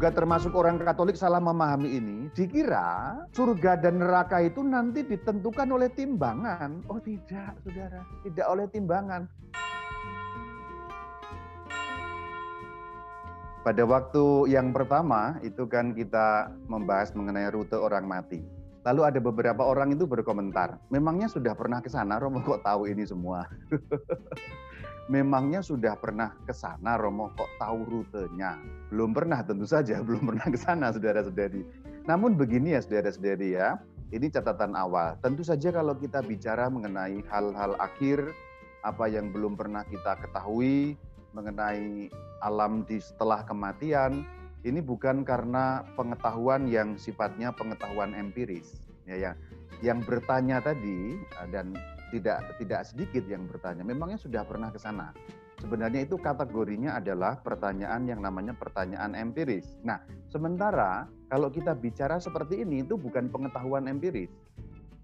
juga termasuk orang Katolik salah memahami ini, dikira surga dan neraka itu nanti ditentukan oleh timbangan. Oh tidak, saudara, tidak oleh timbangan. Pada waktu yang pertama itu kan kita membahas mengenai rute orang mati. Lalu ada beberapa orang itu berkomentar, memangnya sudah pernah ke sana, Romo kok tahu ini semua? memangnya sudah pernah ke sana Romo kok tahu rutenya? Belum pernah tentu saja, belum pernah ke sana saudara-saudari. Namun begini ya saudara-saudari ya, ini catatan awal. Tentu saja kalau kita bicara mengenai hal-hal akhir, apa yang belum pernah kita ketahui mengenai alam di setelah kematian, ini bukan karena pengetahuan yang sifatnya pengetahuan empiris. Ya, yang, yang bertanya tadi dan tidak tidak sedikit yang bertanya, memangnya sudah pernah ke sana? Sebenarnya itu kategorinya adalah pertanyaan yang namanya pertanyaan empiris. Nah, sementara kalau kita bicara seperti ini itu bukan pengetahuan empiris.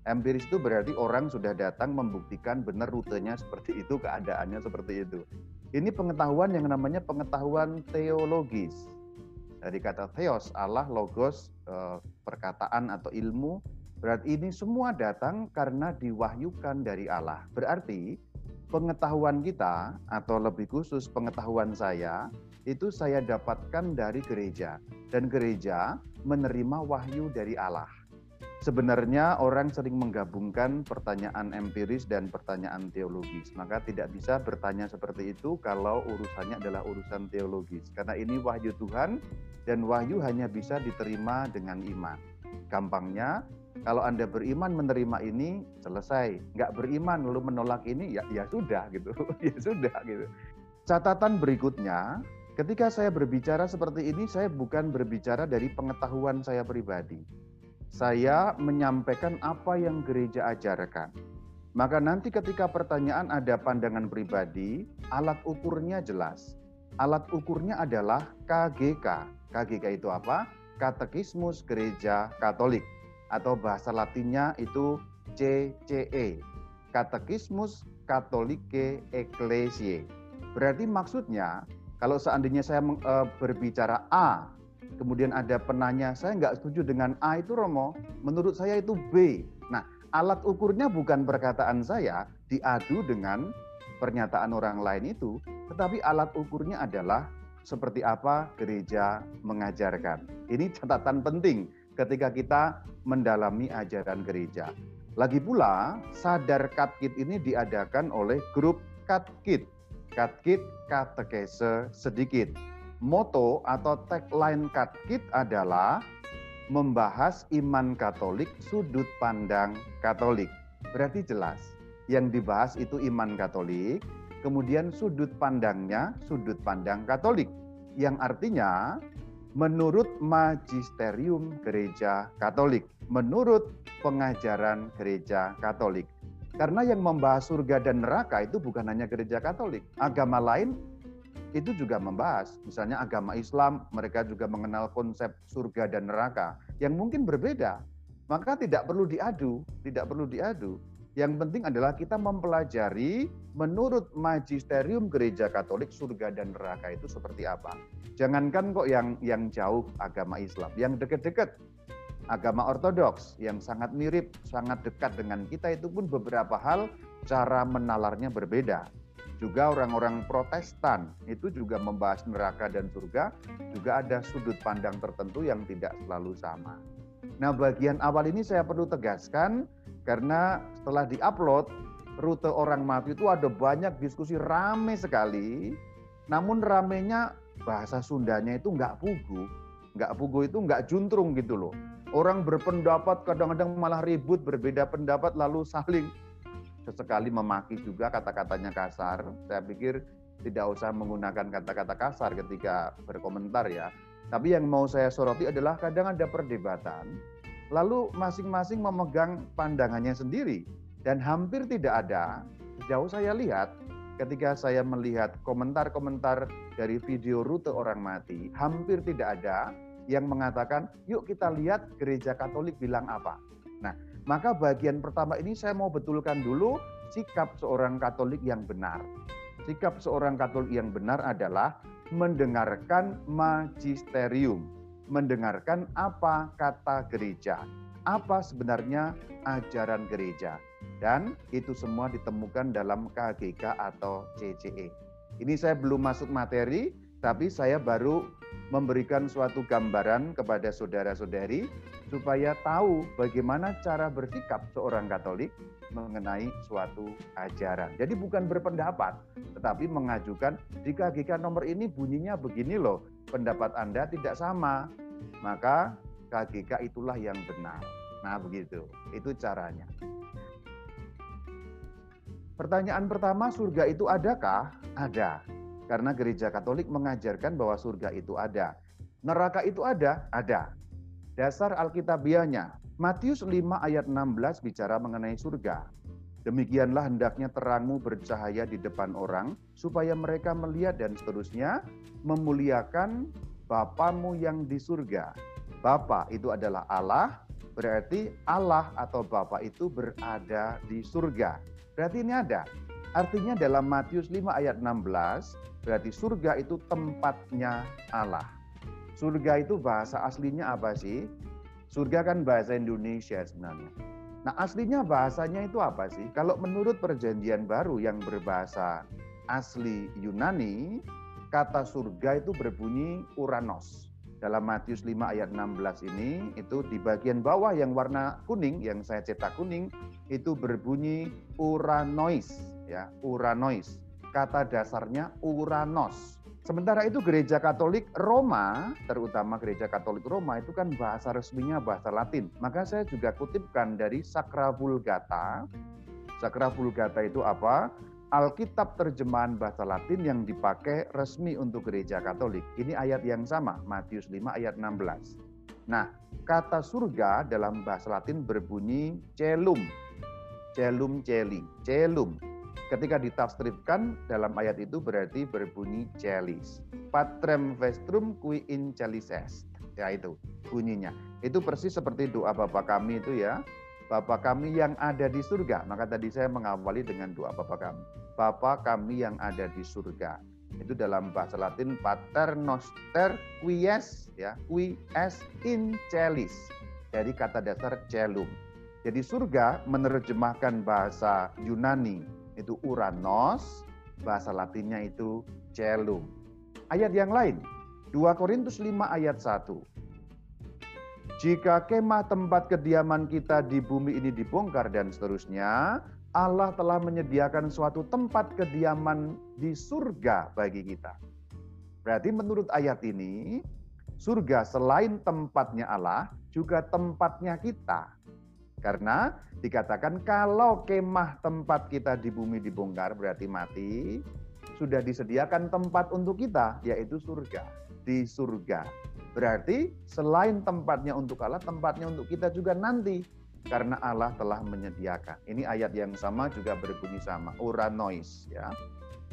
Empiris itu berarti orang sudah datang membuktikan benar rutenya seperti itu, keadaannya seperti itu. Ini pengetahuan yang namanya pengetahuan teologis. Dari kata theos, Allah, logos, eh, perkataan atau ilmu, Berarti ini semua datang karena diwahyukan dari Allah. Berarti pengetahuan kita atau lebih khusus pengetahuan saya itu saya dapatkan dari gereja dan gereja menerima wahyu dari Allah. Sebenarnya orang sering menggabungkan pertanyaan empiris dan pertanyaan teologis. Maka tidak bisa bertanya seperti itu kalau urusannya adalah urusan teologis. Karena ini wahyu Tuhan dan wahyu hanya bisa diterima dengan iman. Gampangnya, kalau Anda beriman menerima ini selesai. Nggak beriman lalu menolak ini ya ya sudah gitu. ya sudah gitu. Catatan berikutnya, ketika saya berbicara seperti ini saya bukan berbicara dari pengetahuan saya pribadi. Saya menyampaikan apa yang gereja ajarkan. Maka nanti ketika pertanyaan ada pandangan pribadi, alat ukurnya jelas. Alat ukurnya adalah KGK. KGK itu apa? Katekismus Gereja Katolik atau bahasa latinnya itu CCE, Katekismus Katolike Ecclesiae. Berarti maksudnya kalau seandainya saya e, berbicara A, kemudian ada penanya, saya nggak setuju dengan A itu Romo, menurut saya itu B. Nah, alat ukurnya bukan perkataan saya diadu dengan pernyataan orang lain itu, tetapi alat ukurnya adalah seperti apa gereja mengajarkan. Ini catatan penting ketika kita mendalami ajaran gereja. Lagi pula, Sadar Katkit ini diadakan oleh grup Katkit. Katkit Katekese Sedikit. Moto atau tagline Katkit adalah membahas iman Katolik, sudut pandang Katolik. Berarti jelas, yang dibahas itu iman Katolik, kemudian sudut pandangnya sudut pandang Katolik. Yang artinya menurut magisterium gereja Katolik, menurut pengajaran gereja Katolik. Karena yang membahas surga dan neraka itu bukan hanya gereja Katolik, agama lain itu juga membahas. Misalnya agama Islam, mereka juga mengenal konsep surga dan neraka yang mungkin berbeda. Maka tidak perlu diadu, tidak perlu diadu. Yang penting adalah kita mempelajari menurut magisterium gereja Katolik surga dan neraka itu seperti apa. Jangankan kok yang yang jauh agama Islam, yang dekat-dekat agama Ortodoks yang sangat mirip, sangat dekat dengan kita itu pun beberapa hal cara menalarnya berbeda. Juga orang-orang Protestan itu juga membahas neraka dan surga, juga ada sudut pandang tertentu yang tidak selalu sama. Nah, bagian awal ini saya perlu tegaskan karena setelah diupload rute orang mati itu ada banyak diskusi rame sekali. Namun ramenya bahasa Sundanya itu nggak pugu. Nggak pugu itu nggak juntrung gitu loh. Orang berpendapat kadang-kadang malah ribut, berbeda pendapat lalu saling sesekali memaki juga kata-katanya kasar. Saya pikir tidak usah menggunakan kata-kata kasar ketika berkomentar ya. Tapi yang mau saya soroti adalah kadang ada perdebatan lalu masing-masing memegang pandangannya sendiri dan hampir tidak ada jauh saya lihat ketika saya melihat komentar-komentar dari video rute orang mati hampir tidak ada yang mengatakan yuk kita lihat gereja Katolik bilang apa. Nah, maka bagian pertama ini saya mau betulkan dulu sikap seorang Katolik yang benar. Sikap seorang Katolik yang benar adalah mendengarkan magisterium mendengarkan apa kata gereja, apa sebenarnya ajaran gereja. Dan itu semua ditemukan dalam KGK atau CCE. Ini saya belum masuk materi, tapi saya baru memberikan suatu gambaran kepada saudara-saudari supaya tahu bagaimana cara bersikap seorang Katolik mengenai suatu ajaran. Jadi bukan berpendapat, tetapi mengajukan di KGK nomor ini bunyinya begini loh, pendapat Anda tidak sama, maka KGK itulah yang benar. Nah begitu, itu caranya. Pertanyaan pertama, surga itu adakah? Ada. Karena gereja Katolik mengajarkan bahwa surga itu ada. Neraka itu ada? Ada. Dasar Alkitabianya, Matius 5 ayat 16 bicara mengenai surga. Demikianlah hendaknya terangmu bercahaya di depan orang, supaya mereka melihat dan seterusnya memuliakan Bapamu yang di surga. Bapa itu adalah Allah, berarti Allah atau Bapa itu berada di surga. Berarti ini ada. Artinya dalam Matius 5 ayat 16, berarti surga itu tempatnya Allah. Surga itu bahasa aslinya apa sih? Surga kan bahasa Indonesia sebenarnya. Nah aslinya bahasanya itu apa sih? Kalau menurut perjanjian baru yang berbahasa asli Yunani, kata surga itu berbunyi Uranos. Dalam Matius 5 ayat 16 ini itu di bagian bawah yang warna kuning yang saya cetak kuning itu berbunyi uranois ya uranois. Kata dasarnya uranos sementara itu gereja Katolik Roma terutama gereja Katolik Roma itu kan bahasa resminya bahasa Latin maka saya juga kutipkan dari Sacra Vulgata Sacra Vulgata itu apa Alkitab terjemahan bahasa Latin yang dipakai resmi untuk gereja Katolik. Ini ayat yang sama, Matius 5 ayat 16. Nah, kata surga dalam bahasa Latin berbunyi celum. Celum celi, celum. Ketika ditafsirkan dalam ayat itu berarti berbunyi celis. Patrem vestrum qui in celis est. Ya itu bunyinya. Itu persis seperti doa Bapa kami itu ya. Bapa kami yang ada di surga. Maka tadi saya mengawali dengan doa Bapa kami. Bapa kami yang ada di surga. Itu dalam bahasa Latin pater noster quies ya, quies in celis. Dari kata dasar celum. Jadi surga menerjemahkan bahasa Yunani itu uranos, bahasa Latinnya itu celum. Ayat yang lain, 2 Korintus 5 ayat 1. Jika kemah tempat kediaman kita di bumi ini dibongkar dan seterusnya, Allah telah menyediakan suatu tempat kediaman di surga bagi kita. Berarti menurut ayat ini, surga selain tempatnya Allah, juga tempatnya kita. Karena dikatakan kalau kemah tempat kita di bumi dibongkar berarti mati, sudah disediakan tempat untuk kita, yaitu surga. Di surga. Berarti selain tempatnya untuk Allah, tempatnya untuk kita juga nanti. Karena Allah telah menyediakan. Ini ayat yang sama juga berbunyi sama. Uranois ya.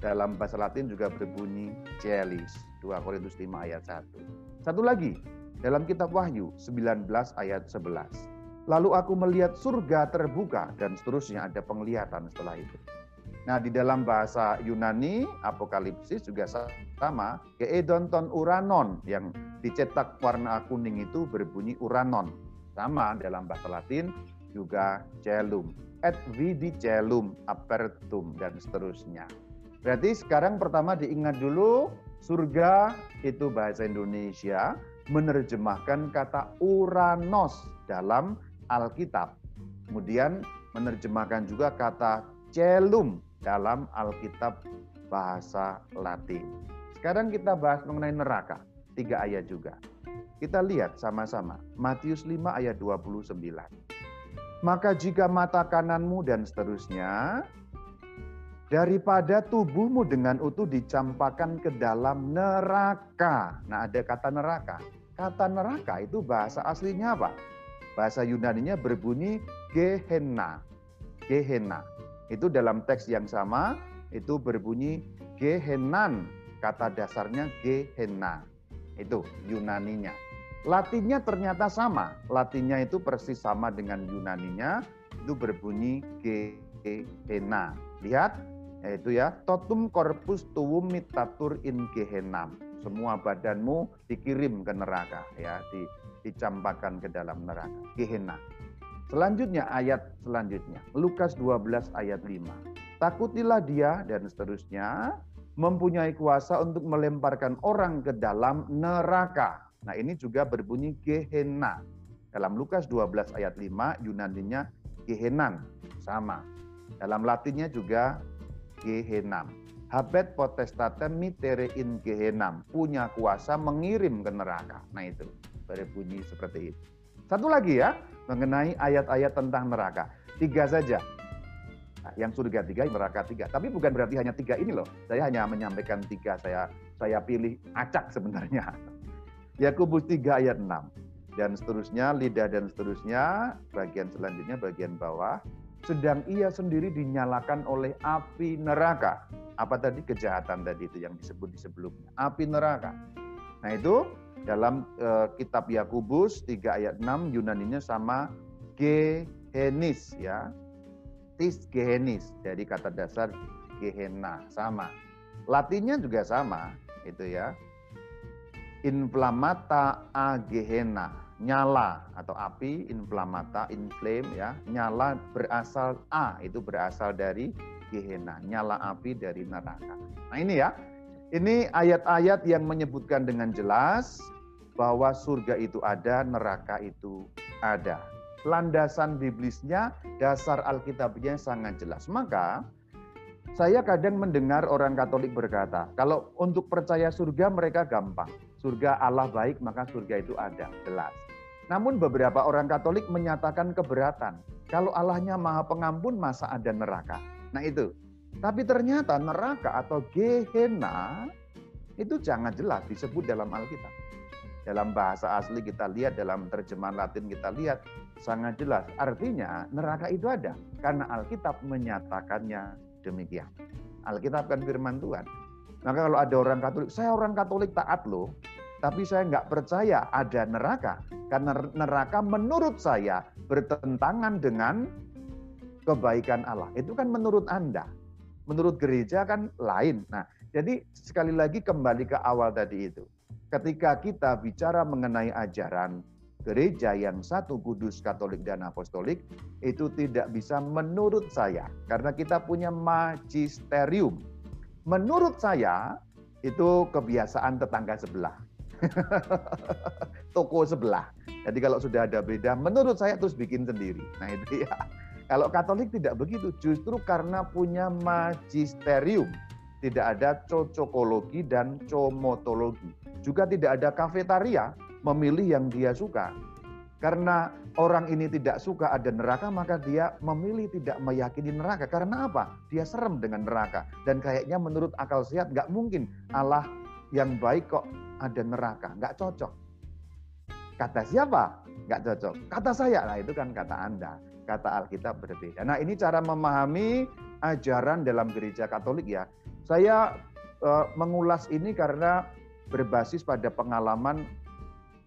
Dalam bahasa Latin juga berbunyi celis. 2 Korintus 5 ayat 1. Satu lagi. Dalam kitab Wahyu 19 ayat 11. Lalu aku melihat surga terbuka dan seterusnya ada penglihatan setelah itu. Nah, di dalam bahasa Yunani, Apokalipsis juga sama, Keedonton Uranon yang dicetak warna kuning itu berbunyi Uranon. Sama dalam bahasa Latin juga celum. Et vidi celum apertum dan seterusnya. Berarti sekarang pertama diingat dulu surga itu bahasa Indonesia menerjemahkan kata Uranos dalam Alkitab. Kemudian menerjemahkan juga kata celum dalam Alkitab bahasa Latin. Sekarang kita bahas mengenai neraka, tiga ayat juga. Kita lihat sama-sama, Matius 5 ayat 29. Maka jika mata kananmu dan seterusnya, daripada tubuhmu dengan utuh dicampakkan ke dalam neraka. Nah ada kata neraka. Kata neraka itu bahasa aslinya apa? Bahasa Yunaninya berbunyi Gehenna. Gehenna. Itu dalam teks yang sama, itu berbunyi Gehenan. Kata dasarnya Gehenna. Itu Yunaninya. Latinnya ternyata sama. Latinnya itu persis sama dengan Yunaninya. Itu berbunyi Gehenna. Lihat, yaitu ya, totum corpus tuum mitatur in Gehenam. Semua badanmu dikirim ke neraka ya, di, dicampakkan ke dalam neraka. Gehenna. Selanjutnya ayat selanjutnya, Lukas 12 ayat 5. Takutilah dia dan seterusnya mempunyai kuasa untuk melemparkan orang ke dalam neraka. Nah, ini juga berbunyi Gehenna. Dalam Lukas 12 ayat 5 Yunaninya Gehenan sama. Dalam Latinnya juga Gehenam habet potestatem mitere in gehenam, punya kuasa mengirim ke neraka. Nah itu, berbunyi seperti itu. Satu lagi ya, mengenai ayat-ayat tentang neraka. Tiga saja. Nah, yang surga tiga, neraka tiga. Tapi bukan berarti hanya tiga ini loh. Saya hanya menyampaikan tiga, saya saya pilih acak sebenarnya. Yakubus 3 ayat 6 dan seterusnya, lidah dan seterusnya, bagian selanjutnya bagian bawah, sedang ia sendiri dinyalakan oleh api neraka. Apa tadi? Kejahatan tadi itu yang disebut di sebelumnya. Api neraka. Nah itu dalam uh, kitab Yakubus 3 ayat 6 Yunaninya sama Gehenis ya. Tis Gehenis. Jadi kata dasar Gehenna sama. Latinnya juga sama itu ya inflamata a Gehenna nyala atau api inflamata inflame ya nyala berasal a itu berasal dari Gehenna, nyala api dari neraka. Nah ini ya, ini ayat-ayat yang menyebutkan dengan jelas bahwa surga itu ada, neraka itu ada. Landasan biblisnya, dasar Alkitabnya sangat jelas. Maka saya kadang mendengar orang Katolik berkata, kalau untuk percaya surga mereka gampang. Surga Allah baik, maka surga itu ada, jelas. Namun beberapa orang Katolik menyatakan keberatan. Kalau Allahnya maha pengampun, masa ada neraka? Nah itu. Tapi ternyata neraka atau Gehenna itu jangan jelas disebut dalam Alkitab. Dalam bahasa asli kita lihat, dalam terjemahan Latin kita lihat, sangat jelas. Artinya neraka itu ada. Karena Alkitab menyatakannya demikian. Alkitab kan firman Tuhan. Maka kalau ada orang Katolik, saya orang Katolik taat loh, tapi saya nggak percaya ada neraka. Karena neraka menurut saya bertentangan dengan kebaikan Allah. Itu kan menurut Anda. Menurut gereja kan lain. Nah, jadi sekali lagi kembali ke awal tadi itu. Ketika kita bicara mengenai ajaran gereja yang satu kudus katolik dan apostolik itu tidak bisa menurut saya karena kita punya magisterium. Menurut saya itu kebiasaan tetangga sebelah. Toko sebelah. Jadi kalau sudah ada beda, menurut saya terus bikin sendiri. Nah itu ya. Kalau Katolik tidak begitu, justru karena punya magisterium. Tidak ada cocokologi dan comotologi. Juga tidak ada kafetaria, memilih yang dia suka. Karena orang ini tidak suka ada neraka, maka dia memilih tidak meyakini neraka. Karena apa? Dia serem dengan neraka. Dan kayaknya menurut akal sehat, nggak mungkin Allah yang baik kok ada neraka. Nggak cocok. Kata siapa? Nggak cocok. Kata saya. Nah itu kan kata Anda kata Alkitab berbeda. Nah, ini cara memahami ajaran dalam gereja Katolik ya. Saya uh, mengulas ini karena berbasis pada pengalaman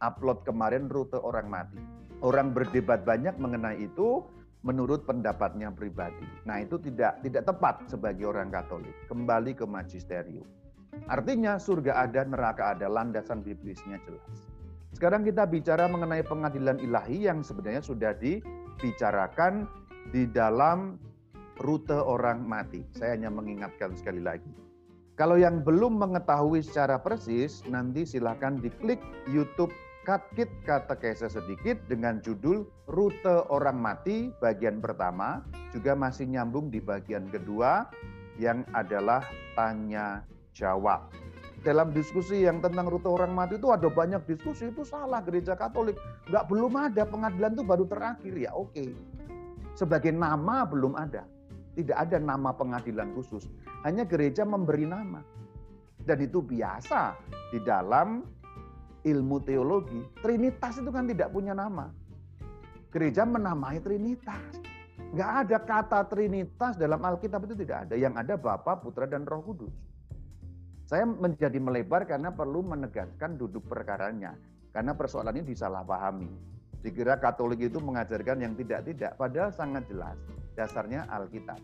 upload kemarin rute orang mati. Orang berdebat banyak mengenai itu menurut pendapatnya pribadi. Nah, itu tidak tidak tepat sebagai orang Katolik. Kembali ke magisterium. Artinya surga ada, neraka ada, landasan biblisnya jelas. Sekarang kita bicara mengenai pengadilan ilahi yang sebenarnya sudah di bicarakan di dalam rute orang mati. Saya hanya mengingatkan sekali lagi. Kalau yang belum mengetahui secara persis, nanti silahkan diklik YouTube Katkit Katekese sedikit dengan judul Rute Orang Mati bagian pertama, juga masih nyambung di bagian kedua yang adalah tanya jawab. Dalam diskusi yang tentang rute orang mati itu ada banyak diskusi itu salah gereja Katolik. Nggak belum ada pengadilan itu baru terakhir. Ya oke. Sebagai nama belum ada. Tidak ada nama pengadilan khusus. Hanya gereja memberi nama. Dan itu biasa di dalam ilmu teologi. Trinitas itu kan tidak punya nama. Gereja menamai Trinitas. Nggak ada kata Trinitas dalam Alkitab itu tidak ada. Yang ada Bapa Putra dan Roh Kudus saya menjadi melebar karena perlu menegaskan duduk perkaranya. Karena persoalan ini disalahpahami. Dikira Katolik itu mengajarkan yang tidak-tidak, padahal sangat jelas. Dasarnya Alkitab.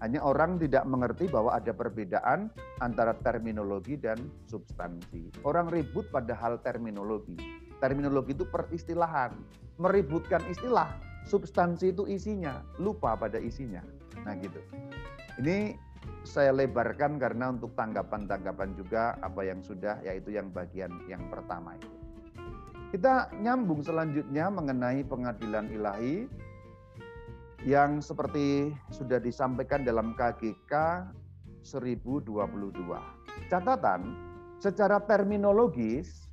Hanya orang tidak mengerti bahwa ada perbedaan antara terminologi dan substansi. Orang ribut pada hal terminologi. Terminologi itu peristilahan. Meributkan istilah, substansi itu isinya, lupa pada isinya. Nah gitu. Ini saya lebarkan karena untuk tanggapan-tanggapan juga apa yang sudah yaitu yang bagian yang pertama itu. Kita nyambung selanjutnya mengenai pengadilan ilahi yang seperti sudah disampaikan dalam KGK 1022. Catatan, secara terminologis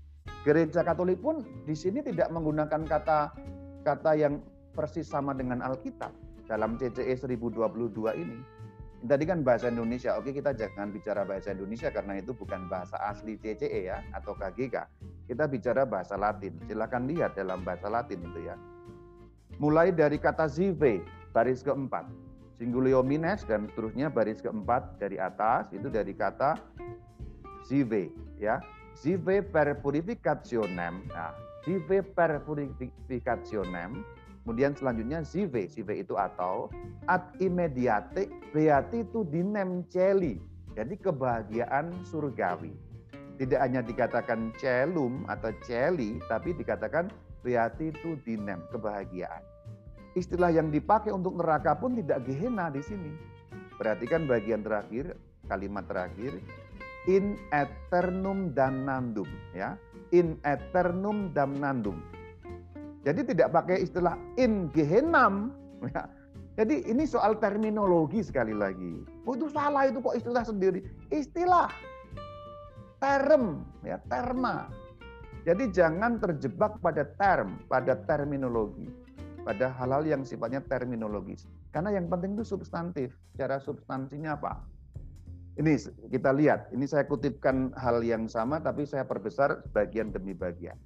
Gereja Katolik pun di sini tidak menggunakan kata kata yang persis sama dengan Alkitab dalam CCE 1022 ini. Tadi kan bahasa Indonesia, oke kita jangan bicara bahasa Indonesia karena itu bukan bahasa asli CCE ya atau KGK. Kita bicara bahasa Latin. Silakan lihat dalam bahasa Latin itu ya. Mulai dari kata zive, baris keempat. Singulio mines dan seterusnya baris keempat dari atas itu dari kata zive ya. Zive per purificationem. Nah, zive per purificationem. Kemudian selanjutnya zive, zive itu atau ad immediate beatitudinem celi. Jadi kebahagiaan surgawi. Tidak hanya dikatakan celum atau celi, tapi dikatakan beatitudinem, kebahagiaan. Istilah yang dipakai untuk neraka pun tidak Gehenna di sini. Perhatikan bagian terakhir, kalimat terakhir, in eternum damnandum ya. In eternum damnandum. Jadi tidak pakai istilah in Gehennam ya. Jadi ini soal terminologi sekali lagi. Oh itu salah itu kok istilah sendiri. Istilah term ya, terma. Jadi jangan terjebak pada term, pada terminologi pada hal-hal yang sifatnya terminologis. Karena yang penting itu substantif. Secara substansinya apa? Ini kita lihat, ini saya kutipkan hal yang sama tapi saya perbesar bagian demi bagian.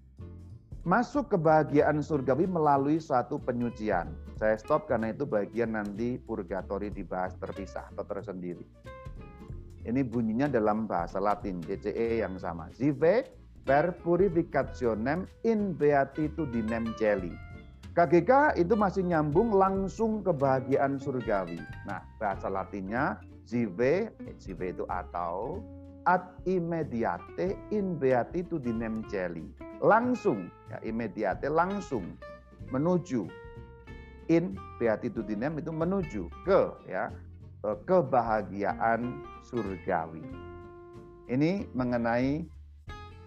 Masuk kebahagiaan surgawi melalui suatu penyucian. Saya stop karena itu bagian nanti purgatori dibahas terpisah atau tersendiri. Ini bunyinya dalam bahasa Latin, CCE yang sama. Zive per purificationem in beatitudinem celi KGK itu masih nyambung langsung kebahagiaan surgawi. Nah, bahasa Latinnya zive, zive itu atau ad immediate in beatitudinem celi. Langsung, ya immediate langsung menuju in beatitudinem itu menuju ke ya kebahagiaan surgawi. Ini mengenai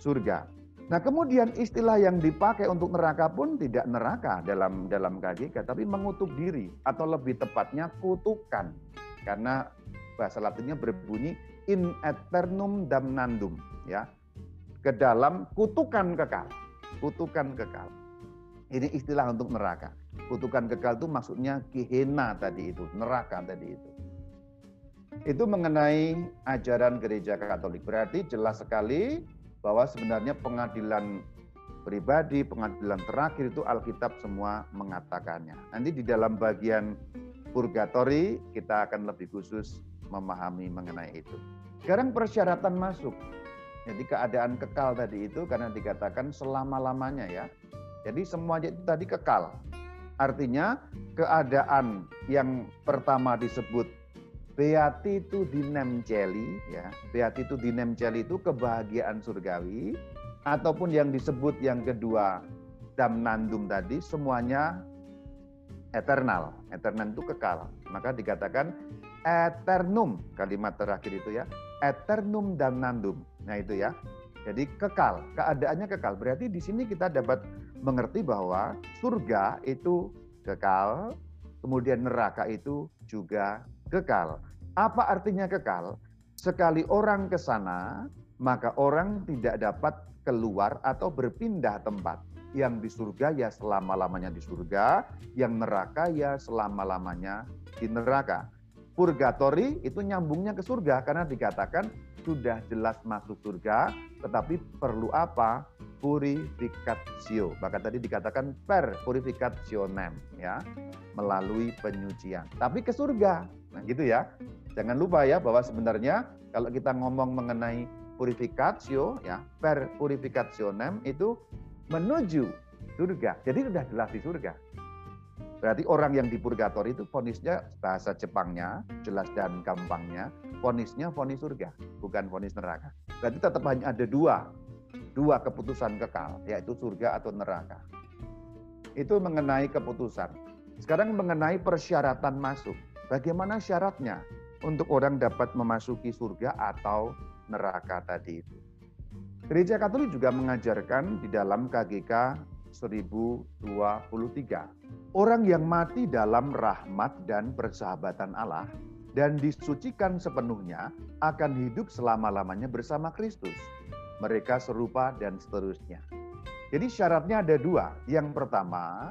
surga. Nah kemudian istilah yang dipakai untuk neraka pun tidak neraka dalam dalam KGK, tapi mengutuk diri atau lebih tepatnya kutukan. Karena bahasa Latinnya berbunyi in eternum damnandum, ya, ke dalam kutukan kekal, kutukan kekal. Ini istilah untuk neraka. Kutukan kekal itu maksudnya Gehenna tadi itu, neraka tadi itu. Itu mengenai ajaran gereja Katolik. Berarti jelas sekali bahwa sebenarnya pengadilan pribadi, pengadilan terakhir itu Alkitab semua mengatakannya. Nanti di dalam bagian purgatori kita akan lebih khusus memahami mengenai itu. Sekarang persyaratan masuk. Jadi keadaan kekal tadi itu karena dikatakan selama-lamanya ya. Jadi semuanya itu tadi kekal. Artinya keadaan yang pertama disebut Beatitudinem celi ya. Beatitudinem celi itu kebahagiaan surgawi ataupun yang disebut yang kedua damnandum tadi semuanya eternal. Eternal itu kekal. Maka dikatakan eternum kalimat terakhir itu ya. Eternum damnandum. Nah itu ya. Jadi kekal, keadaannya kekal. Berarti di sini kita dapat mengerti bahwa surga itu kekal, kemudian neraka itu juga kekal. Apa artinya kekal? Sekali orang ke sana, maka orang tidak dapat keluar atau berpindah tempat. Yang di surga ya selama-lamanya di surga, yang neraka ya selama-lamanya di neraka. Purgatori itu nyambungnya ke surga karena dikatakan sudah jelas masuk surga, tetapi perlu apa? Purificatio. Maka tadi dikatakan per purificationem ya, melalui penyucian. Tapi ke surga. Nah, gitu ya. Jangan lupa ya bahwa sebenarnya kalau kita ngomong mengenai purificatio ya, per purificationem itu menuju surga. Jadi sudah jelas di surga. Berarti orang yang di purgatori itu fonisnya bahasa Jepangnya, jelas dan gampangnya, fonisnya fonis surga, bukan fonis neraka. Berarti tetap hanya ada dua, dua keputusan kekal, yaitu surga atau neraka. Itu mengenai keputusan. Sekarang mengenai persyaratan masuk. Bagaimana syaratnya untuk orang dapat memasuki surga atau neraka tadi itu? Gereja Katolik juga mengajarkan di dalam KGK 1023 Orang yang mati dalam rahmat dan persahabatan Allah dan disucikan sepenuhnya akan hidup selama-lamanya bersama Kristus. Mereka serupa dan seterusnya. Jadi syaratnya ada dua. Yang pertama,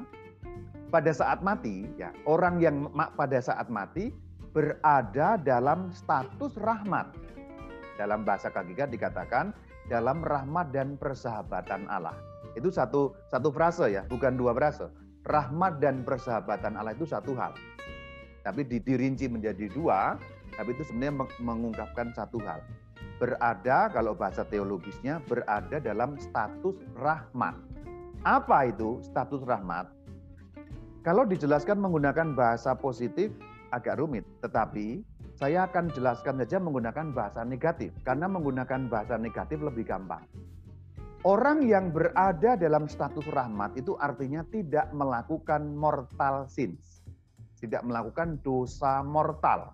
pada saat mati, ya orang yang pada saat mati berada dalam status rahmat. Dalam bahasa KGK dikatakan dalam rahmat dan persahabatan Allah. Itu satu satu frase ya, bukan dua frase rahmat dan persahabatan Allah itu satu hal. Tapi dirinci menjadi dua, tapi itu sebenarnya mengungkapkan satu hal. Berada, kalau bahasa teologisnya, berada dalam status rahmat. Apa itu status rahmat? Kalau dijelaskan menggunakan bahasa positif, agak rumit. Tetapi saya akan jelaskan saja menggunakan bahasa negatif. Karena menggunakan bahasa negatif lebih gampang. Orang yang berada dalam status rahmat itu artinya tidak melakukan mortal sins. Tidak melakukan dosa mortal.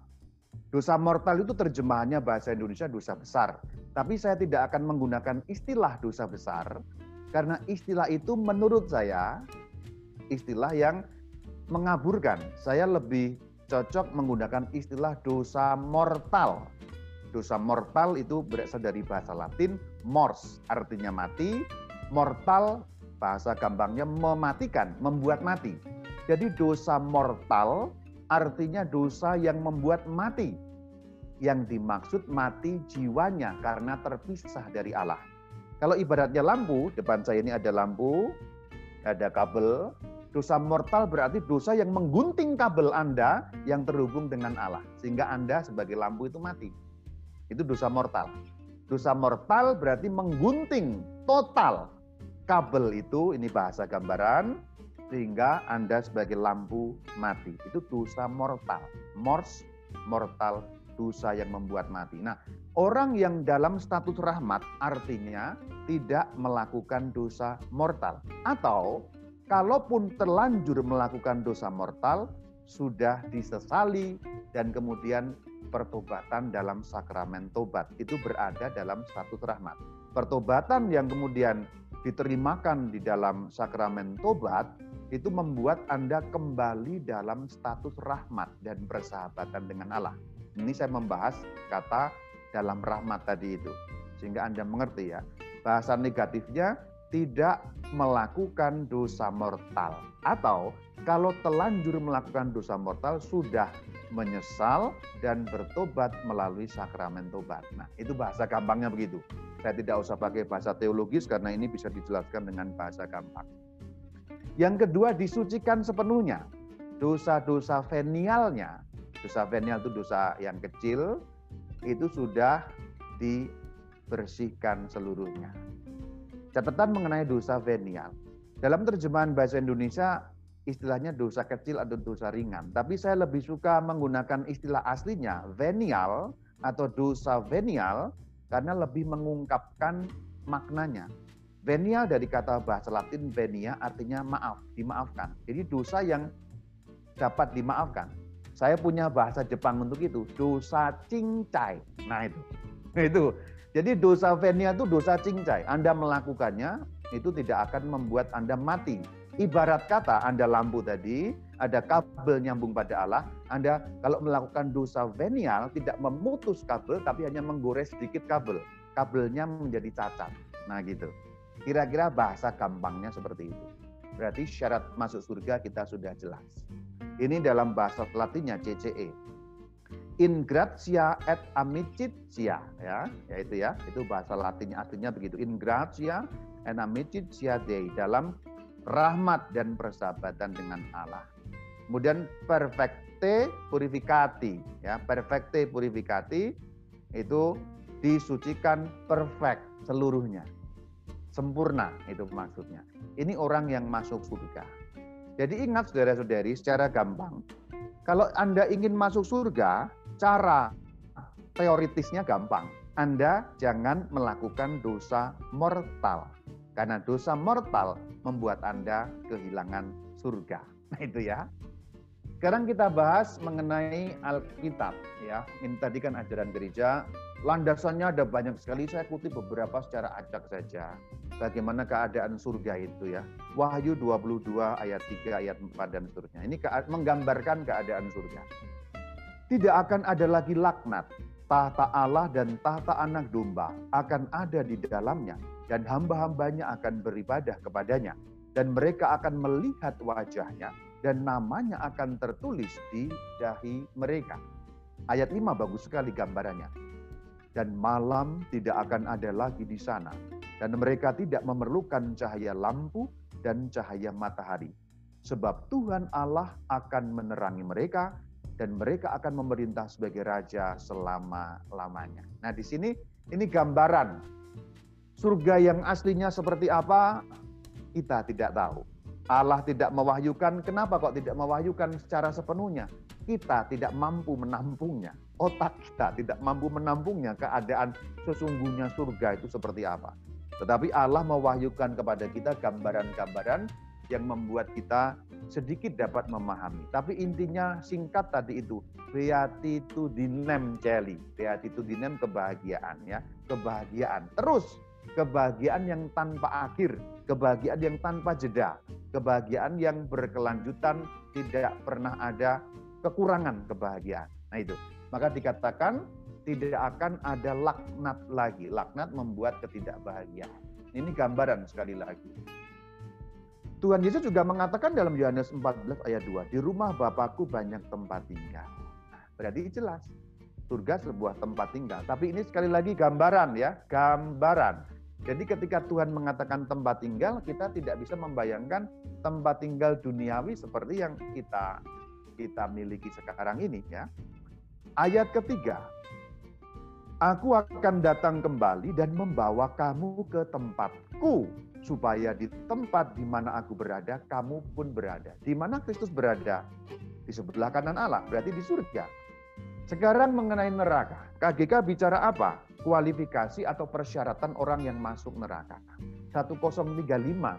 Dosa mortal itu terjemahannya bahasa Indonesia dosa besar. Tapi saya tidak akan menggunakan istilah dosa besar karena istilah itu menurut saya istilah yang mengaburkan. Saya lebih cocok menggunakan istilah dosa mortal dosa mortal itu berasal dari bahasa Latin mors, artinya mati, mortal bahasa gampangnya mematikan, membuat mati. Jadi dosa mortal artinya dosa yang membuat mati. Yang dimaksud mati jiwanya karena terpisah dari Allah. Kalau ibaratnya lampu, depan saya ini ada lampu, ada kabel, Dosa mortal berarti dosa yang menggunting kabel Anda yang terhubung dengan Allah. Sehingga Anda sebagai lampu itu mati. Itu dosa mortal. Dosa mortal berarti menggunting total kabel itu, ini bahasa gambaran, sehingga Anda sebagai lampu mati. Itu dosa mortal. Mors, mortal, dosa yang membuat mati. Nah, orang yang dalam status rahmat artinya tidak melakukan dosa mortal. Atau kalaupun terlanjur melakukan dosa mortal, sudah disesali dan kemudian pertobatan dalam sakramen tobat itu berada dalam status rahmat. Pertobatan yang kemudian diterimakan di dalam sakramen tobat itu membuat Anda kembali dalam status rahmat dan persahabatan dengan Allah. Ini saya membahas kata dalam rahmat tadi itu. Sehingga Anda mengerti ya, bahasa negatifnya tidak melakukan dosa mortal. Atau kalau telanjur melakukan dosa mortal sudah menyesal dan bertobat melalui sakramen tobat. Nah, itu bahasa gampangnya begitu. Saya tidak usah pakai bahasa teologis karena ini bisa dijelaskan dengan bahasa gampang. Yang kedua, disucikan sepenuhnya. Dosa-dosa venialnya, dosa venial itu dosa yang kecil, itu sudah dibersihkan seluruhnya. Catatan mengenai dosa venial. Dalam terjemahan bahasa Indonesia istilahnya dosa kecil atau dosa ringan. Tapi saya lebih suka menggunakan istilah aslinya venial atau dosa venial karena lebih mengungkapkan maknanya. Venial dari kata bahasa Latin venia artinya maaf, dimaafkan. Jadi dosa yang dapat dimaafkan. Saya punya bahasa Jepang untuk itu, dosa cincai. Nah itu. Itu. Jadi dosa venial itu dosa cincai. Anda melakukannya itu tidak akan membuat Anda mati, Ibarat kata Anda lampu tadi, ada kabel nyambung pada Allah, Anda kalau melakukan dosa venial tidak memutus kabel tapi hanya menggores sedikit kabel. Kabelnya menjadi cacat. Nah gitu. Kira-kira bahasa gampangnya seperti itu. Berarti syarat masuk surga kita sudah jelas. Ini dalam bahasa Latinnya CCE. In gratia et amicitia ya, yaitu ya, itu bahasa Latinnya artinya begitu. In gratia et amicitia Dei dalam rahmat dan persahabatan dengan Allah. Kemudian perfecte purificati, ya, perfecte purificati itu disucikan perfect seluruhnya. Sempurna itu maksudnya. Ini orang yang masuk surga. Jadi ingat saudara-saudari secara gampang, kalau Anda ingin masuk surga, cara teoritisnya gampang. Anda jangan melakukan dosa mortal. Karena dosa mortal membuat Anda kehilangan surga. Nah itu ya. Sekarang kita bahas mengenai Alkitab ya. Ini tadi kan ajaran gereja, landasannya ada banyak sekali. Saya kutip beberapa secara acak saja bagaimana keadaan surga itu ya. Wahyu 22 ayat 3 ayat 4 dan seterusnya. Ini menggambarkan keadaan surga. Tidak akan ada lagi laknat. Tahta Allah dan tahta anak domba akan ada di dalamnya dan hamba-hambanya akan beribadah kepadanya dan mereka akan melihat wajahnya dan namanya akan tertulis di dahi mereka. Ayat 5 bagus sekali gambarannya. Dan malam tidak akan ada lagi di sana dan mereka tidak memerlukan cahaya lampu dan cahaya matahari. Sebab Tuhan Allah akan menerangi mereka dan mereka akan memerintah sebagai raja selama-lamanya. Nah, di sini ini gambaran surga yang aslinya seperti apa kita tidak tahu. Allah tidak mewahyukan, kenapa kok tidak mewahyukan secara sepenuhnya? Kita tidak mampu menampungnya. Otak kita tidak mampu menampungnya keadaan sesungguhnya surga itu seperti apa. Tetapi Allah mewahyukan kepada kita gambaran-gambaran yang membuat kita sedikit dapat memahami. Tapi intinya singkat tadi itu, beatitudinem celi. Beatitudinem kebahagiaan ya, kebahagiaan. Terus kebahagiaan yang tanpa akhir, kebahagiaan yang tanpa jeda, kebahagiaan yang berkelanjutan, tidak pernah ada kekurangan kebahagiaan. Nah itu, maka dikatakan tidak akan ada laknat lagi. Laknat membuat ketidakbahagiaan. Ini gambaran sekali lagi. Tuhan Yesus juga mengatakan dalam Yohanes 14 ayat 2, di rumah Bapakku banyak tempat tinggal. Nah, berarti jelas, surga sebuah tempat tinggal. Tapi ini sekali lagi gambaran ya, gambaran. Jadi ketika Tuhan mengatakan tempat tinggal, kita tidak bisa membayangkan tempat tinggal duniawi seperti yang kita kita miliki sekarang ini ya. Ayat ketiga, Aku akan datang kembali dan membawa kamu ke tempatku, supaya di tempat di mana aku berada, kamu pun berada. Di mana Kristus berada? Di sebelah kanan Allah, berarti di surga. Sekarang mengenai neraka, KGK bicara apa? Kualifikasi atau persyaratan orang yang masuk neraka. 1035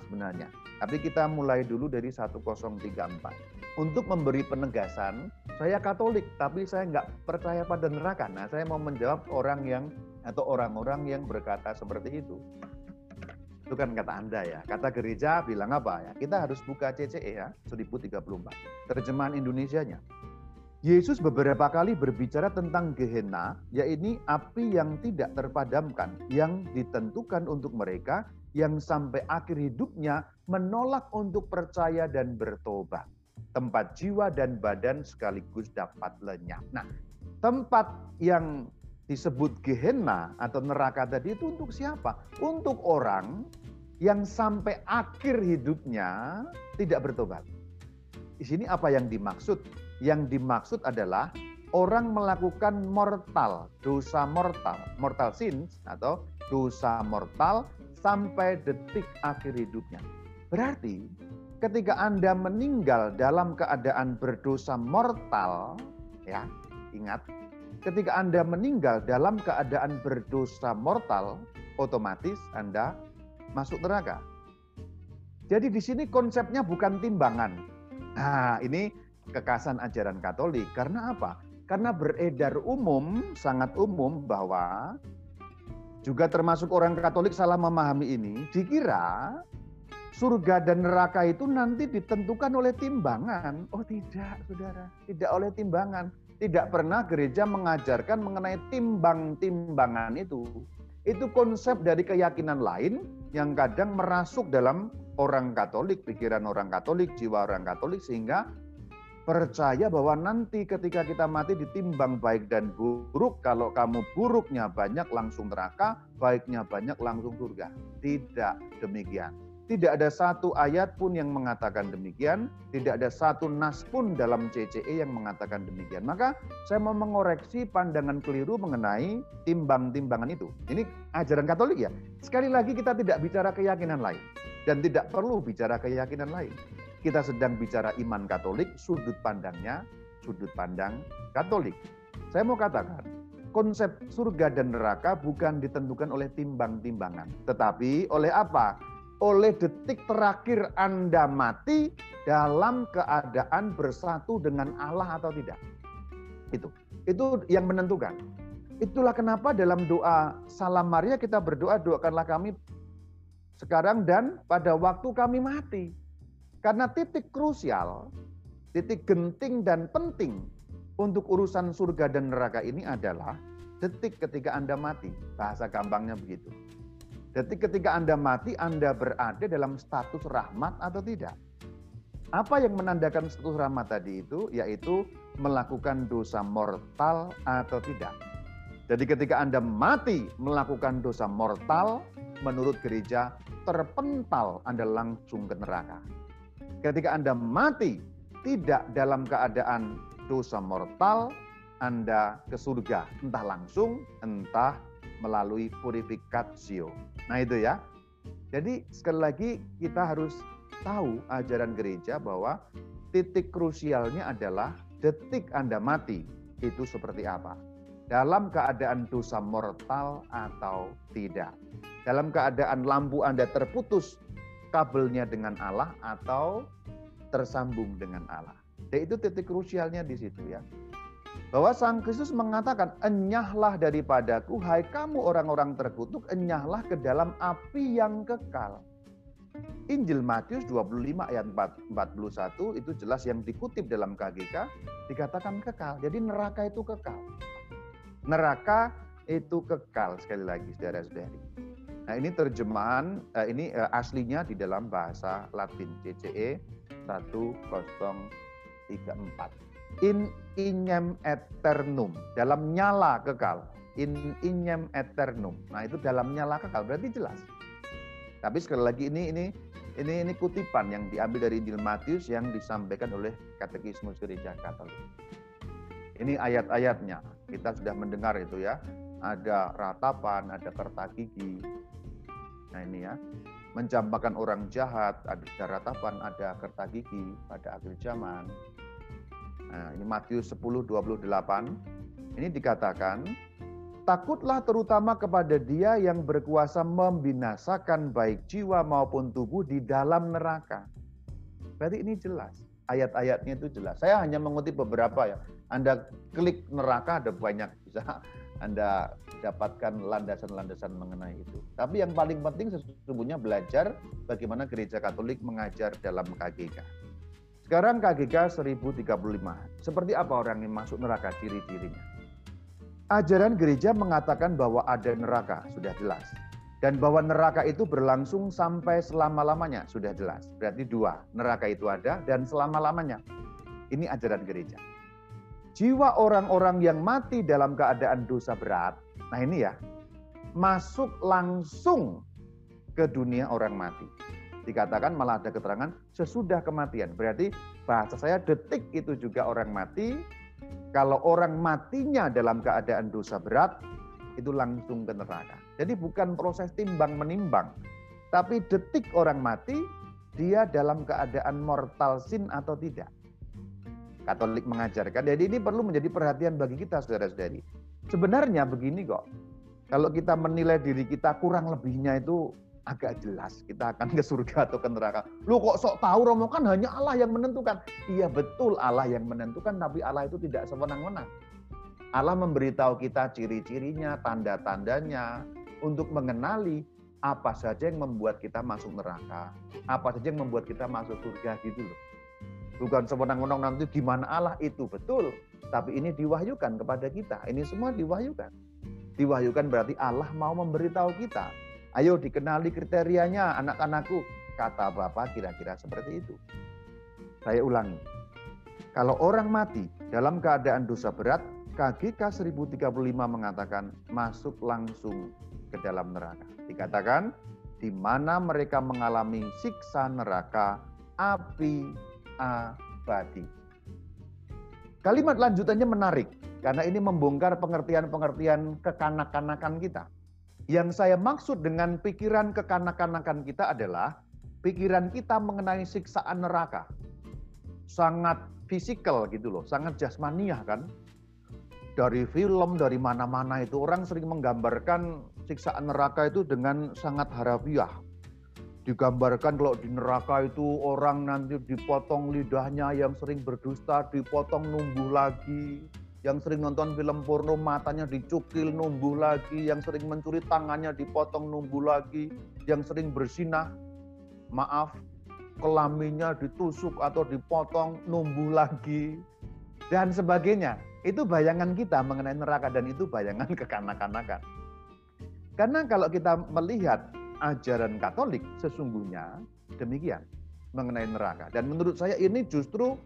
sebenarnya. Tapi kita mulai dulu dari 1034 untuk memberi penegasan, saya Katolik, tapi saya nggak percaya pada neraka. Nah, saya mau menjawab orang yang atau orang-orang yang berkata seperti itu. Itu kan kata Anda ya. Kata gereja bilang apa ya? Kita harus buka CCE ya, 1034. Terjemahan Indonesianya. Yesus beberapa kali berbicara tentang Gehenna, yaitu api yang tidak terpadamkan, yang ditentukan untuk mereka yang sampai akhir hidupnya menolak untuk percaya dan bertobat tempat jiwa dan badan sekaligus dapat lenyap. Nah, tempat yang disebut Gehenna atau neraka tadi itu untuk siapa? Untuk orang yang sampai akhir hidupnya tidak bertobat. Di sini apa yang dimaksud? Yang dimaksud adalah orang melakukan mortal, dosa mortal, mortal sins atau dosa mortal sampai detik akhir hidupnya. Berarti ketika Anda meninggal dalam keadaan berdosa mortal, ya, ingat, ketika Anda meninggal dalam keadaan berdosa mortal, otomatis Anda masuk neraka. Jadi di sini konsepnya bukan timbangan. Nah, ini kekasan ajaran Katolik. Karena apa? Karena beredar umum, sangat umum bahwa juga termasuk orang Katolik salah memahami ini, dikira surga dan neraka itu nanti ditentukan oleh timbangan. Oh tidak, saudara. Tidak oleh timbangan. Tidak pernah gereja mengajarkan mengenai timbang-timbangan itu. Itu konsep dari keyakinan lain yang kadang merasuk dalam orang Katolik, pikiran orang Katolik, jiwa orang Katolik, sehingga percaya bahwa nanti ketika kita mati ditimbang baik dan buruk, kalau kamu buruknya banyak langsung neraka, baiknya banyak langsung surga. Tidak demikian. Tidak ada satu ayat pun yang mengatakan demikian, tidak ada satu nas pun dalam CCE yang mengatakan demikian. Maka saya mau mengoreksi pandangan keliru mengenai timbang-timbangan itu. Ini ajaran Katolik ya. Sekali lagi kita tidak bicara keyakinan lain dan tidak perlu bicara keyakinan lain. Kita sedang bicara iman Katolik, sudut pandangnya sudut pandang Katolik. Saya mau katakan, konsep surga dan neraka bukan ditentukan oleh timbang-timbangan, tetapi oleh apa? Oleh detik terakhir Anda mati dalam keadaan bersatu dengan Allah atau tidak. Itu. Itu yang menentukan. Itulah kenapa dalam doa Salam Maria kita berdoa doakanlah kami sekarang dan pada waktu kami mati. Karena titik krusial, titik genting dan penting untuk urusan surga dan neraka ini adalah detik ketika Anda mati. Bahasa gampangnya begitu. Detik ketika Anda mati, Anda berada dalam status rahmat atau tidak. Apa yang menandakan status rahmat tadi itu? Yaitu melakukan dosa mortal atau tidak. Jadi ketika Anda mati melakukan dosa mortal, menurut gereja terpental Anda langsung ke neraka. Ketika Anda mati tidak dalam keadaan dosa mortal, Anda ke surga, entah langsung, entah melalui purifikatio. Nah itu ya. Jadi sekali lagi kita harus tahu ajaran gereja bahwa titik krusialnya adalah detik Anda mati itu seperti apa dalam keadaan dosa mortal atau tidak. Dalam keadaan lampu Anda terputus kabelnya dengan Allah atau tersambung dengan Allah. Dan itu titik krusialnya di situ ya. Bahwa Sang Kristus mengatakan, enyahlah daripadaku, hai kamu orang-orang terkutuk, enyahlah ke dalam api yang kekal. Injil Matius 25 ayat 41 itu jelas yang dikutip dalam KGK dikatakan kekal. Jadi neraka itu kekal. Neraka itu kekal sekali lagi saudara-saudari. Nah ini terjemahan, eh, ini eh, aslinya di dalam bahasa Latin CCE 1034. In ignem eternum, dalam nyala kekal. In ignem eternum. Nah itu dalam nyala kekal, berarti jelas. Tapi sekali lagi ini ini ini ini kutipan yang diambil dari Injil Matius yang disampaikan oleh Katekismus Gereja Katolik. Ini ayat-ayatnya. Kita sudah mendengar itu ya. Ada ratapan, ada kerta gigi. Nah ini ya. Mencampakkan orang jahat, ada ratapan, ada kerta gigi pada akhir zaman. Nah, ini Matius 10, 28. Ini dikatakan, Takutlah terutama kepada dia yang berkuasa membinasakan baik jiwa maupun tubuh di dalam neraka. Berarti ini jelas. Ayat-ayatnya itu jelas. Saya hanya mengutip beberapa ya. Anda klik neraka ada banyak bisa Anda dapatkan landasan-landasan mengenai itu. Tapi yang paling penting sesungguhnya belajar bagaimana gereja Katolik mengajar dalam KGK. Sekarang KGK 1035. Seperti apa orang yang masuk neraka ciri-cirinya? Ajaran gereja mengatakan bahwa ada neraka, sudah jelas. Dan bahwa neraka itu berlangsung sampai selama-lamanya, sudah jelas. Berarti dua, neraka itu ada dan selama-lamanya. Ini ajaran gereja jiwa orang-orang yang mati dalam keadaan dosa berat, nah ini ya, masuk langsung ke dunia orang mati. Dikatakan malah ada keterangan sesudah kematian. Berarti bahasa saya detik itu juga orang mati. Kalau orang matinya dalam keadaan dosa berat, itu langsung ke neraka. Jadi bukan proses timbang menimbang. Tapi detik orang mati, dia dalam keadaan mortal sin atau tidak. Katolik mengajarkan. Jadi ini perlu menjadi perhatian bagi kita saudara-saudari. Sebenarnya begini kok. Kalau kita menilai diri kita kurang lebihnya itu agak jelas kita akan ke surga atau ke neraka. Lu kok sok tahu Romo kan hanya Allah yang menentukan. Iya betul Allah yang menentukan tapi Allah itu tidak sewenang-wenang. Allah memberitahu kita ciri-cirinya, tanda-tandanya untuk mengenali apa saja yang membuat kita masuk neraka, apa saja yang membuat kita masuk surga gitu loh. Bukan sewenang-wenang nanti gimana Allah itu betul. Tapi ini diwahyukan kepada kita. Ini semua diwahyukan. Diwahyukan berarti Allah mau memberitahu kita. Ayo dikenali kriterianya anak-anakku. Kata Bapak kira-kira seperti itu. Saya ulangi. Kalau orang mati dalam keadaan dosa berat, KGK 1035 mengatakan masuk langsung ke dalam neraka. Dikatakan di mana mereka mengalami siksa neraka, api, abadi. Kalimat lanjutannya menarik karena ini membongkar pengertian-pengertian kekanak-kanakan kita. Yang saya maksud dengan pikiran kekanak-kanakan kita adalah pikiran kita mengenai siksaan neraka. sangat fisikal gitu loh, sangat jasmaniah kan. Dari film, dari mana-mana itu orang sering menggambarkan siksaan neraka itu dengan sangat harafiah. Digambarkan kalau di neraka itu orang nanti dipotong lidahnya yang sering berdusta, dipotong numbuh lagi, yang sering nonton film porno matanya dicukil numbuh lagi, yang sering mencuri tangannya dipotong numbuh lagi, yang sering bersinah, maaf, kelaminnya ditusuk atau dipotong numbuh lagi, dan sebagainya. Itu bayangan kita mengenai neraka dan itu bayangan kekanak-kanakan. Karena kalau kita melihat ajaran Katolik sesungguhnya demikian mengenai neraka. Dan menurut saya ini justru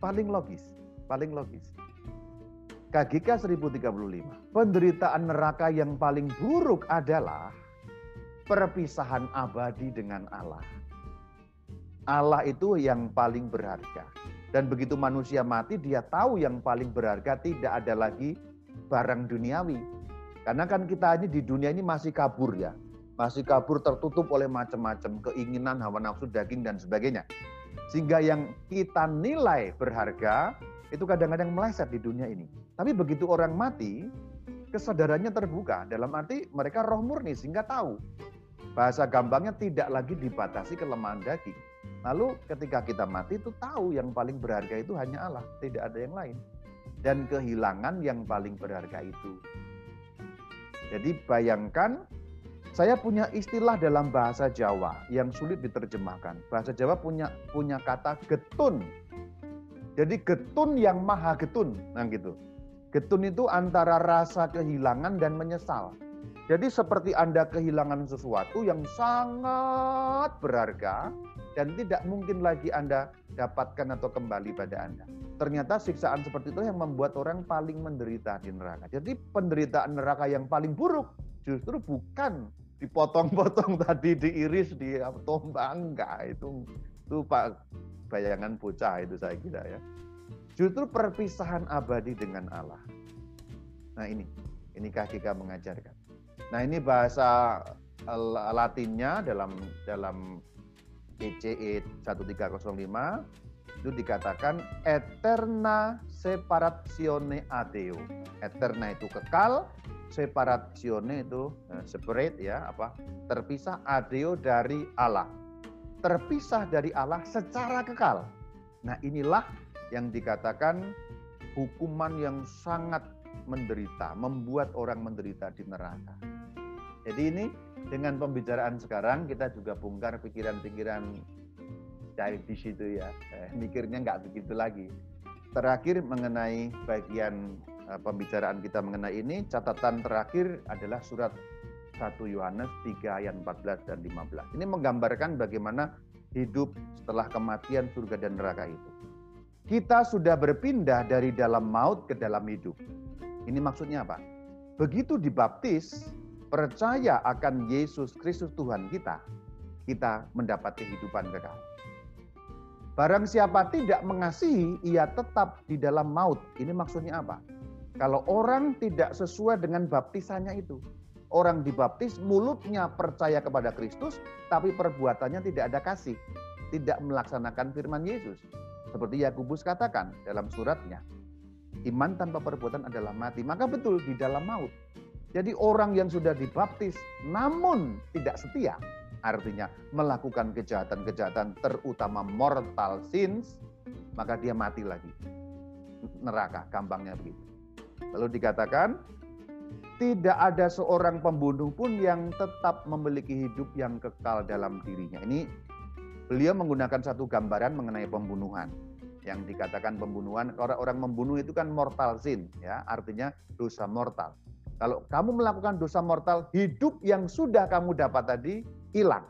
paling logis, paling logis. KGK 1035. Penderitaan neraka yang paling buruk adalah perpisahan abadi dengan Allah. Allah itu yang paling berharga. Dan begitu manusia mati, dia tahu yang paling berharga tidak ada lagi barang duniawi. Karena kan kita ini di dunia ini masih kabur ya. Masih kabur tertutup oleh macam-macam keinginan, hawa nafsu, daging, dan sebagainya. Sehingga yang kita nilai berharga itu kadang-kadang meleset di dunia ini. Tapi begitu orang mati, kesadarannya terbuka. Dalam arti mereka roh murni sehingga tahu. Bahasa gampangnya tidak lagi dibatasi kelemahan daging. Lalu ketika kita mati itu tahu yang paling berharga itu hanya Allah, tidak ada yang lain. Dan kehilangan yang paling berharga itu. Jadi bayangkan saya punya istilah dalam bahasa Jawa yang sulit diterjemahkan. Bahasa Jawa punya punya kata getun jadi getun yang maha getun, nah gitu. Getun itu antara rasa kehilangan dan menyesal. Jadi seperti Anda kehilangan sesuatu yang sangat berharga dan tidak mungkin lagi Anda dapatkan atau kembali pada Anda. Ternyata siksaan seperti itu yang membuat orang paling menderita di neraka. Jadi penderitaan neraka yang paling buruk justru bukan dipotong-potong tadi, diiris, di tombak, enggak. Itu, itu Pak bayangan bocah itu saya kira ya. Justru perpisahan abadi dengan Allah. Nah ini, ini KGK mengajarkan. Nah ini bahasa Latinnya dalam dalam PCE 1305 itu dikatakan eterna separatione adeo. Eterna itu kekal, separatione itu eh, separate ya apa terpisah adeo dari Allah terpisah dari Allah secara kekal. Nah, inilah yang dikatakan hukuman yang sangat menderita, membuat orang menderita di neraka. Jadi ini dengan pembicaraan sekarang kita juga bongkar pikiran-pikiran di situ ya. Eh, mikirnya nggak begitu lagi. Terakhir mengenai bagian pembicaraan kita mengenai ini, catatan terakhir adalah surat 1 Yohanes 3 ayat 14 dan 15. Ini menggambarkan bagaimana hidup setelah kematian surga dan neraka itu. Kita sudah berpindah dari dalam maut ke dalam hidup. Ini maksudnya apa? Begitu dibaptis, percaya akan Yesus Kristus Tuhan kita, kita mendapat kehidupan kekal. Barang siapa tidak mengasihi, ia tetap di dalam maut. Ini maksudnya apa? Kalau orang tidak sesuai dengan baptisannya itu, orang dibaptis, mulutnya percaya kepada Kristus, tapi perbuatannya tidak ada kasih, tidak melaksanakan firman Yesus. Seperti Yakubus katakan dalam suratnya, iman tanpa perbuatan adalah mati. Maka betul di dalam maut. Jadi orang yang sudah dibaptis namun tidak setia, artinya melakukan kejahatan-kejahatan terutama mortal sins, maka dia mati lagi. Neraka, gampangnya begitu. Lalu dikatakan tidak ada seorang pembunuh pun yang tetap memiliki hidup yang kekal dalam dirinya. Ini beliau menggunakan satu gambaran mengenai pembunuhan. Yang dikatakan pembunuhan, orang-orang membunuh itu kan mortal sin, ya, artinya dosa mortal. Kalau kamu melakukan dosa mortal, hidup yang sudah kamu dapat tadi hilang.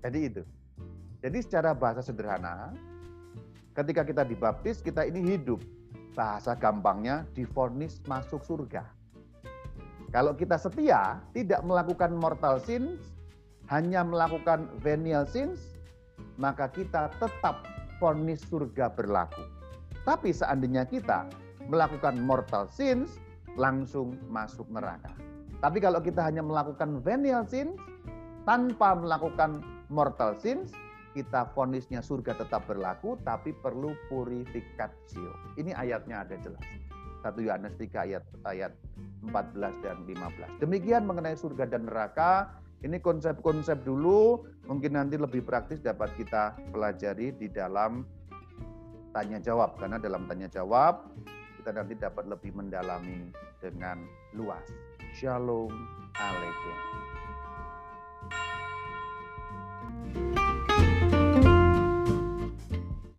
Jadi itu. Jadi secara bahasa sederhana, ketika kita dibaptis, kita ini hidup. Bahasa gampangnya difonis masuk surga. Kalau kita setia, tidak melakukan mortal sins, hanya melakukan venial sins, maka kita tetap vonis surga berlaku. Tapi seandainya kita melakukan mortal sins, langsung masuk neraka. Tapi kalau kita hanya melakukan venial sins, tanpa melakukan mortal sins, kita fonisnya surga tetap berlaku tapi perlu purifikasi. Ini ayatnya ada jelas. 1 Yohanes 3 ayat ayat 14 dan 15. Demikian mengenai surga dan neraka. Ini konsep-konsep dulu, mungkin nanti lebih praktis dapat kita pelajari di dalam tanya jawab karena dalam tanya jawab kita nanti dapat lebih mendalami dengan luas. Shalom Aleichem. thank you